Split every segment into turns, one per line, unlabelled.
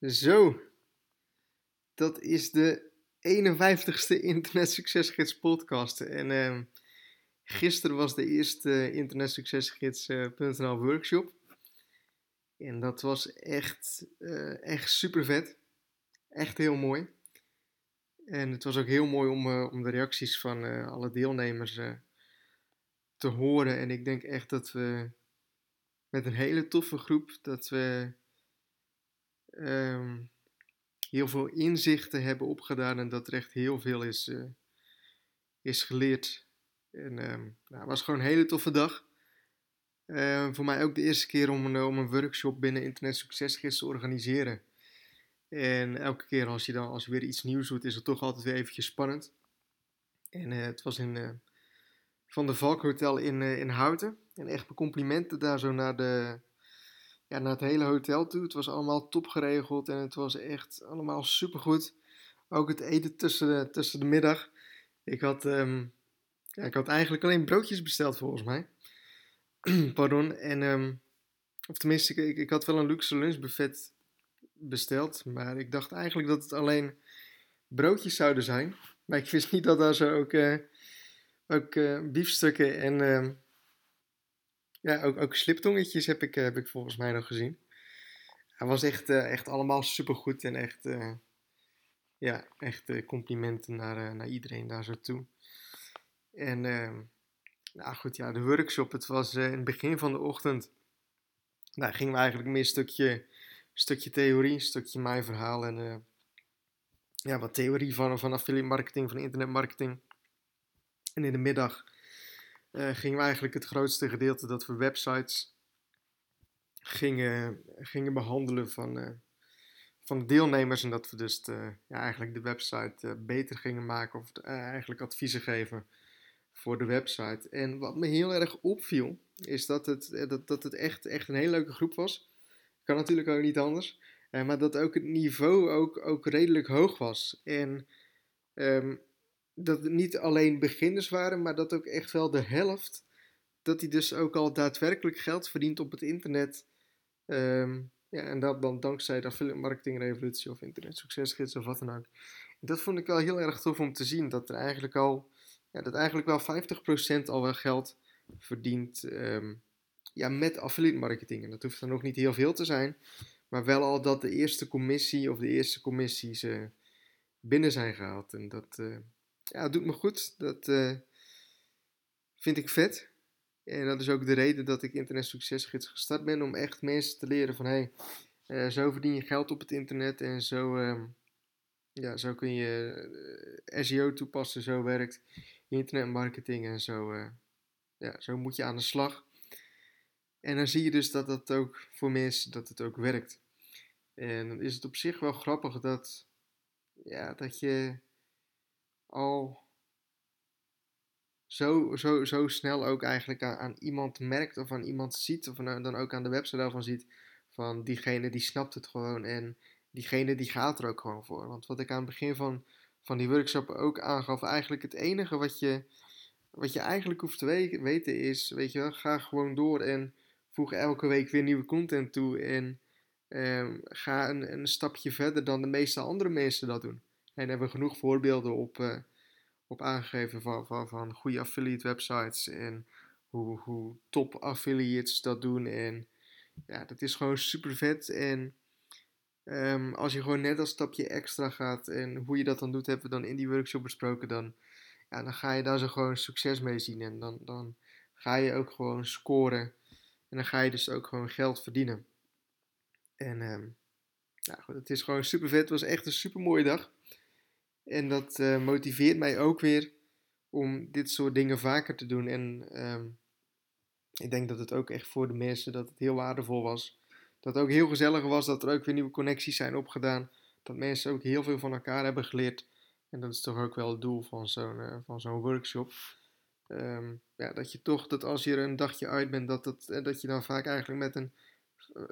Zo, dat is de 51ste Internet Succesgids podcast. En uh, gisteren was de eerste Internet Succesgids.nl workshop. En dat was echt, uh, echt super vet. Echt heel mooi. En het was ook heel mooi om, om de reacties van alle deelnemers te horen. En ik denk echt dat we met een hele toffe groep, dat we um, heel veel inzichten hebben opgedaan en dat er echt heel veel is, uh, is geleerd. En um, nou, het was gewoon een hele toffe dag. Uh, voor mij ook de eerste keer om een, om een workshop binnen Internet Succesgids te organiseren. En elke keer als je dan als weer iets nieuws doet, is het toch altijd weer eventjes spannend. En uh, het was in Van de Valk Hotel in, in Houten. En echt complimenten daar zo naar de, ja, naar het hele hotel toe. Het was allemaal top geregeld en het was echt allemaal supergoed. Ook het eten tussen de, tussen de middag. Ik had, um, ja, ik had eigenlijk alleen broodjes besteld volgens mij. Pardon. En, um, of tenminste, ik, ik had wel een luxe lunchbuffet besteld. Maar ik dacht eigenlijk dat het alleen broodjes zouden zijn. Maar ik wist niet dat daar zo ook, uh, ook uh, biefstukken en... Ja, ook, ook sliptongetjes heb ik, eh, heb ik volgens mij nog gezien. Hij was echt, uh, echt allemaal supergoed en echt, uh, ja, echt complimenten naar, naar iedereen daar zo toe. En ehm, nou goed, ja, de workshop, het was in het begin van de ochtend. Nou, gingen we eigenlijk meer een stukje, stukje theorie, een stukje mijn verhaal en ja, wat theorie van, van affiliate marketing, van internetmarketing. En in de middag uh, gingen we eigenlijk het grootste gedeelte dat we websites gingen, gingen behandelen van, uh, van de deelnemers. En dat we dus de, ja, eigenlijk de website uh, beter gingen maken of eigenlijk adviezen geven voor de website. En wat me heel erg opviel, is dat het, dat, dat het echt, echt een hele leuke groep was. Kan natuurlijk ook niet anders. maar dat ook het niveau ook, ook redelijk hoog was. En um, dat het niet alleen beginners waren, maar dat ook echt wel de helft, dat hij dus ook al daadwerkelijk geld verdient op het internet. Um, ja, en dat dan dankzij de affiliate marketing revolutie of internet succesgids of wat dan ook. Dat vond ik wel heel erg tof om te zien, dat er eigenlijk al, ja, dat eigenlijk wel 50% al wel geld verdient um, ja, met affiliate marketing. En dat hoeft dan nog niet heel veel te zijn, maar wel al dat de eerste commissie of de eerste commissies binnen zijn gehaald. En dat, uh, ja, het doet me goed. Dat uh, vind ik vet. En dat is ook de reden dat ik Internet Succesgids gestart ben. Om echt mensen te leren van hey, uh, zo verdien je geld op het internet. En zo, uh, ja, zo kun je eh, SEO toepassen. Zo werkt internetmarketing. En zo, ja, zo moet je aan de slag. En dan zie je dus dat dat ook voor mensen dat het ook werkt. En dan is het op zich wel grappig dat, ja, dat je al zo, zo, zo snel ook eigenlijk aan, iemand merkt of aan iemand ziet, of dan ook aan de website daarvan ziet, van diegene die snapt het gewoon en diegene die gaat er ook gewoon voor. Want wat ik aan het begin van, van die workshop ook aangaf, eigenlijk het enige wat je, wat je eigenlijk hoeft te weten is, weet je wel, ga gewoon door en voeg elke week weer nieuwe content toe en um, ga een, een stapje verder dan de meeste andere mensen dat doen. En hebben we genoeg voorbeelden op, uh, op aangegeven van, van, van goede affiliate websites en hoe, hoe top affiliates dat doen. En ja, dat is gewoon super vet. En um, als je gewoon net als stapje extra gaat en hoe je dat dan doet, hebben we dan in die workshop besproken. Dan, ja, dan ga je daar zo gewoon succes mee zien. En dan, dan ga je ook gewoon scoren. En dan ga je dus ook gewoon geld verdienen. En um, ja, goed, het is gewoon super vet. Het was echt een super mooie dag. En dat uh, motiveert mij ook weer om dit soort dingen vaker te doen. En um, ik denk dat het ook echt voor de mensen dat het heel waardevol was. Dat het ook heel gezellig was, dat er ook weer nieuwe connecties zijn opgedaan. Dat mensen ook heel veel van elkaar hebben geleerd. En dat is toch ook wel het doel van zo'n uh, van zo'n workshop. Um, ja, dat je toch, dat als je er een dagje uit bent, dat, dat, eh, dat je dan vaak eigenlijk met een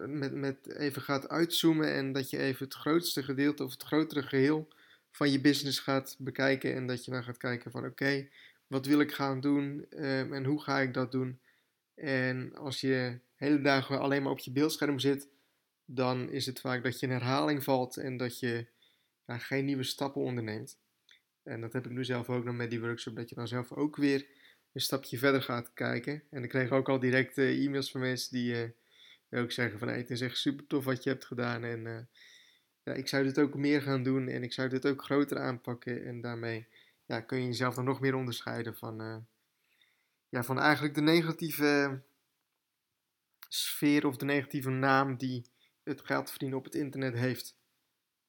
met, met even gaat uitzoomen en dat je even het grootste gedeelte of het grotere geheel van je business gaat bekijken en dat je dan gaat kijken van oké, wat wil ik gaan doen um, en hoe ga ik dat doen? En als je hele dagen alleen maar op je beeldscherm zit, dan is het vaak dat je in herhaling valt en dat je geen nieuwe stappen onderneemt. En dat heb ik nu zelf ook nog met die workshop, dat je dan zelf ook weer een stapje verder gaat kijken. En ik kreeg ook al direct uh, e-mails van mensen die uh, ook zeggen van hey, het is echt super tof wat je hebt gedaan. En uh, ja, ik zou dit ook meer gaan doen en ik zou dit ook groter aanpakken. En daarmee ja, kun je jezelf dan nog meer onderscheiden van, ja, van eigenlijk de negatieve sfeer of de negatieve naam die het geld verdienen op het internet heeft.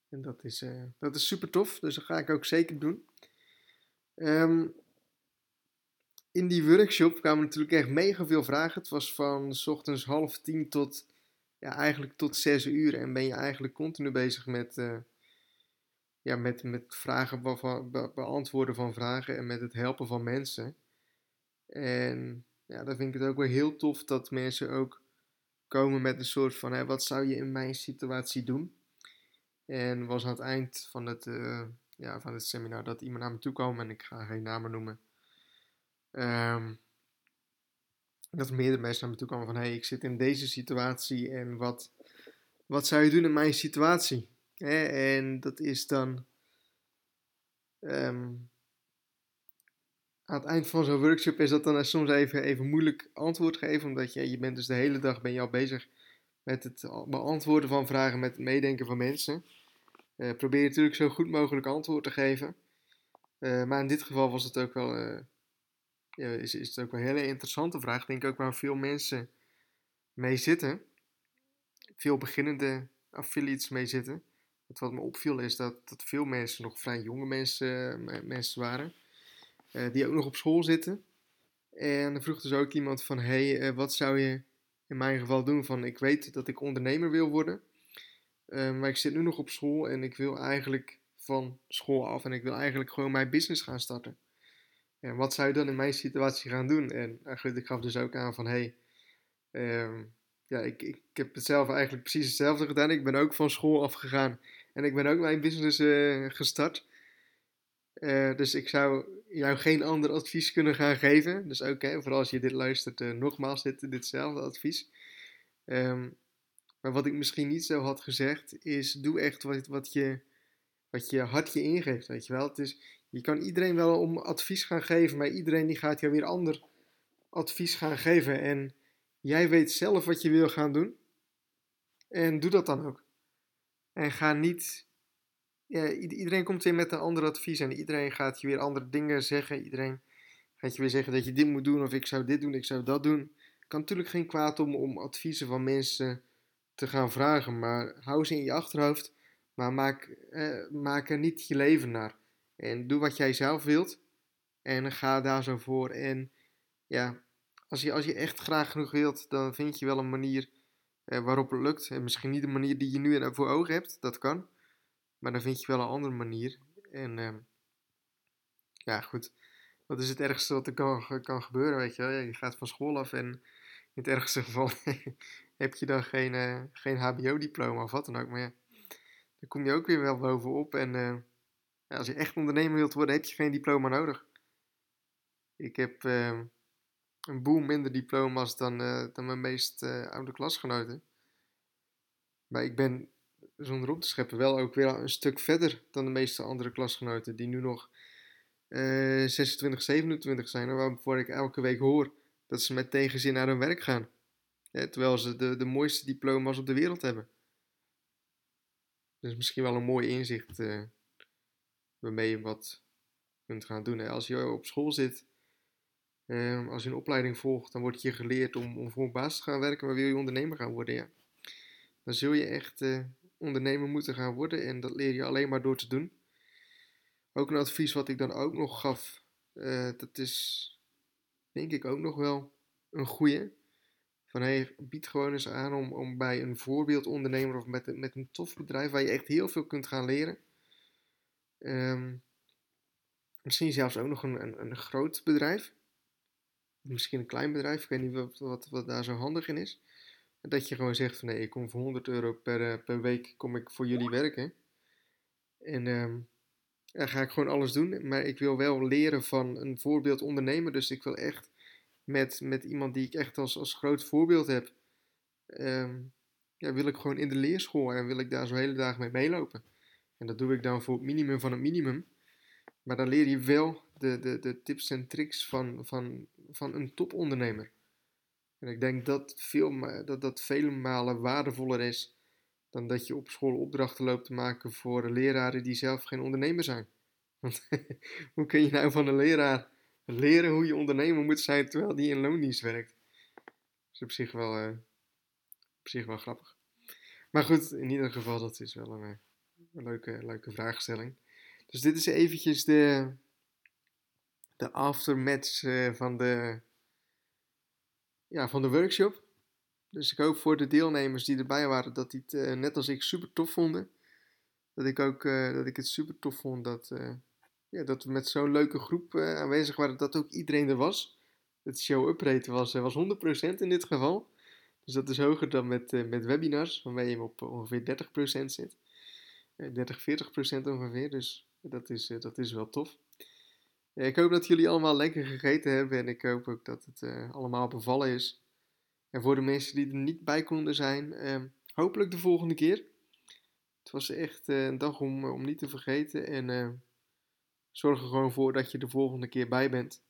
En dat is, uh, dat is super tof, dus dat ga ik ook zeker doen. Um, in die workshop kwamen natuurlijk echt mega veel vragen. Het was van s ochtends half tien tot ja, eigenlijk tot zes uur. En ben je eigenlijk continu bezig met, uh, ja, met, met vragen be beantwoorden van vragen en met het helpen van mensen. En ja, dan vind ik het ook wel heel tof dat mensen ook komen met een soort van: hè, wat zou je in mijn situatie doen? En was aan het eind van het, uh, ja, van het seminar dat iemand naar me toe kwam en ik ga geen namen noemen. Um, dat meerdere mensen naar me toe kwamen van: hey, ik zit in deze situatie en wat, wat zou je doen in mijn situatie? En dat is dan. Um, aan het eind van zo'n workshop is dat dan soms even, even moeilijk antwoord geven. Omdat je, je bent dus de hele dag ben je al bezig met het beantwoorden van vragen, met het meedenken van mensen. Probeer je natuurlijk zo goed mogelijk antwoord te geven. Uh, maar in dit geval was het ook wel, uh, ja, is, is het ook een hele interessante vraag. Ik denk ook waar veel mensen mee zitten. Veel beginnende affiliates mee zitten. wat me opviel is dat, dat veel mensen nog vrij jonge mensen, mensen waren. Eh, die ook nog op school zitten. En dan vroeg dus ook iemand van, hey, uh, wat zou je in mijn geval doen? Van, ik weet dat ik ondernemer wil worden, uh, maar ik zit nu nog op school en ik wil eigenlijk van school af en ik wil eigenlijk gewoon mijn business gaan starten. En wat zou je dan in mijn situatie gaan doen? En goed, ik gaf dus ook aan van, hey, ehm, ja, ik, ik, heb het zelf eigenlijk precies hetzelfde gedaan. Ik ben ook van school afgegaan en ik ben ook mijn business gestart. Uh, dus ik zou jou geen ander advies kunnen gaan geven. Dus hè, vooral als je dit luistert, nogmaals dit, ditzelfde advies. Um, maar wat ik misschien niet zo had gezegd, is doe echt wat, wat, je, wat je hart je ingeeft, weet je wel. Het is, je kan iedereen wel om advies gaan geven, maar iedereen die gaat jou weer ander advies gaan geven. En jij weet zelf wat je wil gaan doen. En doe dat dan ook. En ga niet iedereen komt weer met een ander advies en iedereen gaat je weer andere dingen zeggen. Iedereen gaat je weer zeggen dat je dit moet doen of ik zou dit doen, ik zou dat doen. Kan natuurlijk geen kwaad om, om adviezen van mensen te gaan vragen, maar hou ze in je achterhoofd, maar maak, eh, maak er niet je leven naar. En doe wat jij zelf wilt en ga daar zo voor. En ja, als je, als je echt graag genoeg wilt, dan vind je wel een manier eh, waarop het lukt. En misschien niet de manier die je nu voor ogen hebt, dat kan. Maar dan vind je wel een andere manier. En uh, ja, goed. Wat is het ergste wat er kan, kan gebeuren, weet je wel? Je gaat van school af en in het ergste geval heb je dan geen, uh, geen HBO-diploma of wat dan ook. Maar ja, dan kom je ook weer wel bovenop. En uh, als je echt ondernemer wilt worden, heb je geen diploma nodig. Ik heb uh, een boel minder diploma's dan, dan mijn meest oude klasgenoten. Maar ik ben zonder op te scheppen, wel ook weer een stuk verder dan de meeste andere klasgenoten die nu nog uh, 26, 27 zijn. Waarvoor ik elke week hoor dat ze met tegenzin naar hun werk gaan. terwijl ze de, de mooiste diploma's op de wereld hebben. Dus misschien wel een mooi inzicht waarmee je wat kunt gaan doen. Als je op school zit, uh, als je een opleiding volgt, dan wordt je geleerd om, om voor een baas te gaan werken, maar wil je ondernemer gaan worden, ja. Dan zul je echt uh, ondernemer moeten gaan worden. En dat leer je alleen maar door te doen. Ook een advies wat ik dan ook nog gaf. Uh, dat is denk ik ook nog wel een goeie. Van hey, bied gewoon eens aan om, om bij een voorbeeldondernemer of met, met een tof bedrijf waar je echt heel veel kunt gaan leren. Um, misschien zelfs ook nog een, een, een, groot bedrijf. Misschien een klein bedrijf. Ik weet niet wat, wat, wat daar zo handig in is. Dat je gewoon zegt van nee, ik kom voor 100 euro per, eh, per week kom ik voor jullie werken. En um, dan ga ik gewoon alles doen. Maar ik wil wel leren van een voorbeeld ondernemer. Dus ik wil echt met, met iemand die ik echt als, als groot voorbeeld heb. Um, ja, wil ik gewoon in de leerschool en wil ik daar zo hele dag mee meelopen. En dat doe ik dan voor het minimum van het minimum. Maar dan leer je wel de, de, de tips en tricks van, van, van een topondernemer. En ik denk dat, veel, dat dat vele malen waardevoller is dan dat je op school opdrachten loopt te maken voor leraren die zelf geen ondernemer zijn. Want hoe kun je nou van een leraar leren hoe je ondernemer moet zijn terwijl die in loondienst werkt? Dat is op zich wel, uh, op zich wel grappig. Maar goed, in ieder geval, dat is wel een, eh, leuke, leuke vraagstelling. Dus dit is eventjes de, de aftermatch uh, van, de, ja, van de workshop. Dus ik hoop voor de deelnemers die erbij waren dat die het uh, net als ik super tof vonden. Dat ik ook uh, dat ik het super tof vond dat, ja, dat we met zo'n leuke groep aanwezig waren. Dat ook iedereen er was. Het show-up rate was, was 100% in dit geval. Dus dat is hoger dan met, met webinars, waarmee je op ongeveer 30% zit. 30, 40% ongeveer. Dus dat is, eh, dat is wel tof. ik hoop dat jullie allemaal lekker gegeten hebben en ik hoop ook dat het allemaal bevallen is. En voor de mensen die er niet bij konden zijn, uh, hopelijk de volgende keer. Het was echt een dag om, om niet te vergeten en zorg er gewoon voor dat je de volgende keer bij bent.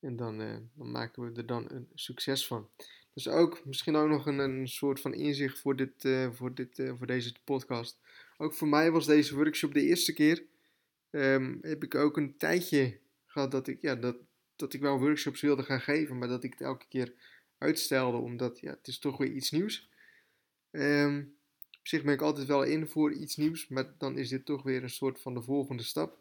En dan, dan maken we er dan een succes van. Dus ook misschien ook nog een, soort van inzicht voor, dit, voor, dit, voor deze podcast. Ook voor mij was deze workshop de eerste keer. Um, heb ik ook een tijdje gehad dat ik, ja, dat, dat ik wel workshops wilde gaan geven, maar dat ik het elke keer uitstelde, omdat ja, het is toch weer iets nieuws. Um, op zich ben ik altijd wel in voor iets nieuws, maar dan is dit toch weer een soort van de volgende stap.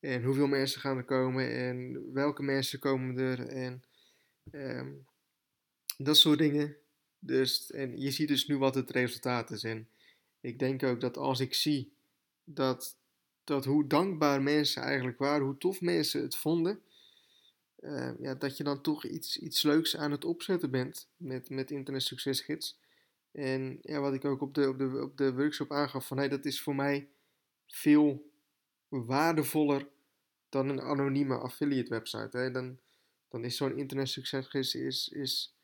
En hoeveel mensen gaan er komen en welke mensen komen er en um, dat soort dingen. Dus, en je ziet dus nu wat het resultaat is. En ik denk ook dat als ik zie dat, dat hoe dankbaar mensen eigenlijk waren, hoe tof mensen het vonden, uh, ja, dat je dan toch iets, iets leuks aan het opzetten bent met, met Internet Succesgids. En ja, wat ik ook op de, op de, op de workshop aangaf, van hey, dat is voor mij veel waardevoller dan een anonieme affiliate website. Hè. Dan, dan is zo'n internet succesgids is, is,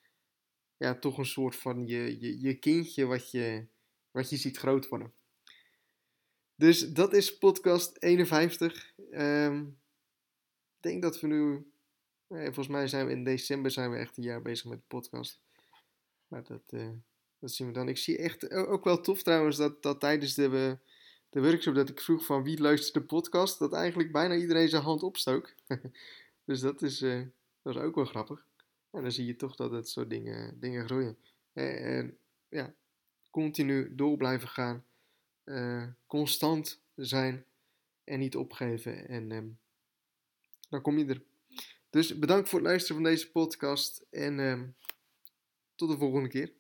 ja, toch een soort van je, je, je kindje wat je, wat je ziet groot worden. Dus dat is podcast 51. Um, ehm, ik denk dat we nu, eh, volgens mij zijn we in december zijn we echt een jaar bezig met de podcast. Maar dat, uh, dat zien we dan. Ik zie echt ook wel tof trouwens dat, dat tijdens de, de workshop dat ik vroeg van wie luistert de podcast, dat eigenlijk bijna iedereen zijn hand opstook. dus dat is, uh, dat is ook wel grappig. En dan zie je toch dat het soort dingen, dingen groeien. En ja, continu door blijven gaan, uh, constant zijn en niet opgeven. En um, dan kom je er. Dus bedankt voor het luisteren van deze podcast en um, tot de volgende keer.